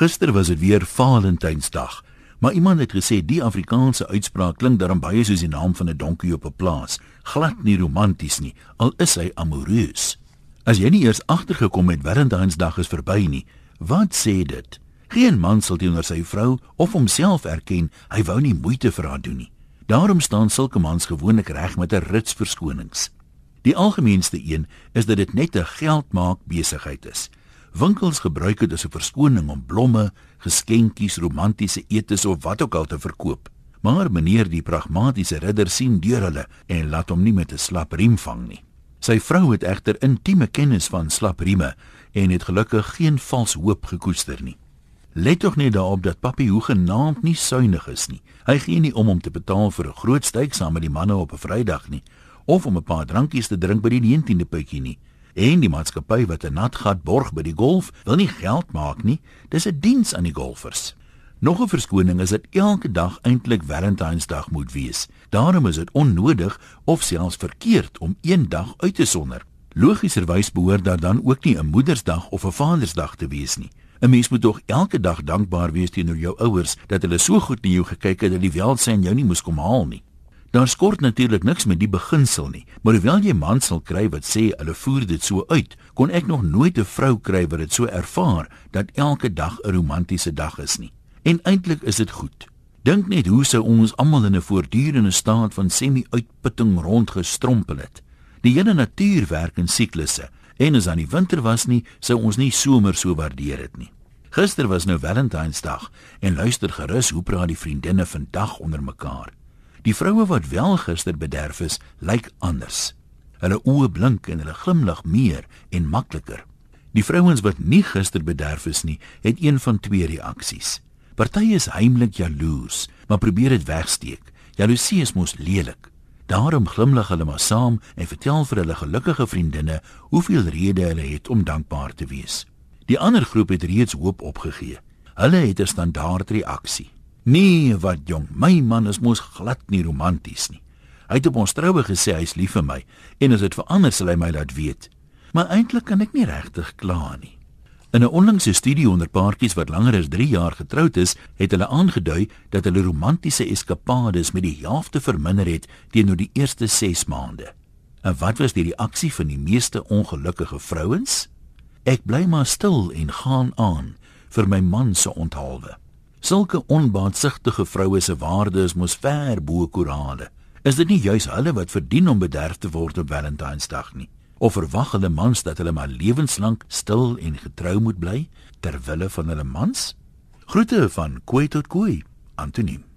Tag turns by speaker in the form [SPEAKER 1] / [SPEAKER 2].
[SPEAKER 1] Gister was dit weer Valentynsdag, maar iemand het gesê die Afrikaanse uitspraak klink daarom baie soos die naam van 'n donkie op 'n plaas, glad nie romanties nie, al is hy amoureus. As jy nie eers agtergekom het Valentynsdag is verby nie, wat sê dit? Geen man sal teenoor sy vrou of homself erken hy wou nie moeite vir haar doen nie. Daarom staan sulke mans gewoonlik reg met 'n rits verskonings. Die algemeenste een is dat dit net 'n geldmaak besigheid is. Winkels gebruik dit as 'n verskoning om blomme, geskenkies, romantiese etes of wat ook al te verkoop. Maar meneer die pragmatiese ridder sien deur hulle en laat hom nie met 'n slap riem vang nie. Sy vrou het egter intieme kennis van slap rieme en het gelukkig geen vals hoop gekoester nie. Let tog net daarop dat Papi hoe genaamd nie suinig is nie. Hy gee nie om om te betaal vir 'n groot steak saam met die manne op 'n Vrydag nie of om 'n paar drankies te drink by die 19de puitjie nie. En die maatskappy wat 'n nat gat borg by die golf, wil nie geld maak nie. Dis 'n diens aan die golfers. Nog 'n verskoning is dat elke dag eintlik Valentynsdag moet wees. Daarom is dit onnodig of selfs verkeerd om een dag uit te sonder. Logieserwys behoort daar dan ook nie 'n Moedersdag of 'n Vadersdag te wees nie. 'n Mens moet tog elke dag dankbaar wees teenoor jou ouers dat hulle so goed na jou gekyk het dat die welsyn jou nie moes kom haal nie. Daar skort natuurlik niks met die beginsel nie, maar hoewel jy man sal kry wat sê hulle voer dit so uit, kon ek nog nooit 'n vrou kry wat dit so ervaar dat elke dag 'n romantiese dag is nie. En eintlik is dit goed. Dink net hoe sou ons almal in 'n voortdurende staat van semi-uitputting rondgestrompel het. Die hele natuur werk in siklusse en as aan die winter was nie, sou ons nie somer so waardeer dit nie. Gister was nou Valentynsdag en luister gerus hoe praat die vriendinne vandag onder mekaar. Die vroue wat wel gister bederf is, lyk anders. Hulle oë blink en hulle glimlag meer en makliker. Die vrouens wat nie gister bederf is nie, het een van twee reaksies. Party is heimlik jaloers, maar probeer dit wegsteek. Jaloesie is mos lelik. Daarom glimlag hulle maar saam en vertel vir hulle gelukkige vriendinne hoeveel redes hulle het om dankbaar te wees. Die ander groep het reeds hoop opgegee. Hulle het 'n standaard reaksie. Nee, wat jong, my man is mos glad nie romanties nie. Hy het op ons troue gesê hy's lief vir my en as dit verander sal hy my laat weet. Maar eintlik kan ek nie regtig kla nie. In 'n onlangse studie onder paartjies wat langer as 3 jaar getroud is, het hulle aangedui dat hulle romantiese eskapades met die helfte verminder het teenoor die eerste 6 maande. En wat was die reaksie van die meeste ongelukkige vrouens? Ek bly maar stil en gaan aan vir my man se onthaalwe. Sulke onbaatsigtige vroue se waarde is mos ver bo korale. Is dit nie juis hulle wat verdien om bederf te word op Valentynsdag nie? Of verwag hulle mans dat hulle maar lewenslank stil en getrou moet bly ter wille van hulle mans? Groete van Koei tot Koei, Antoniem.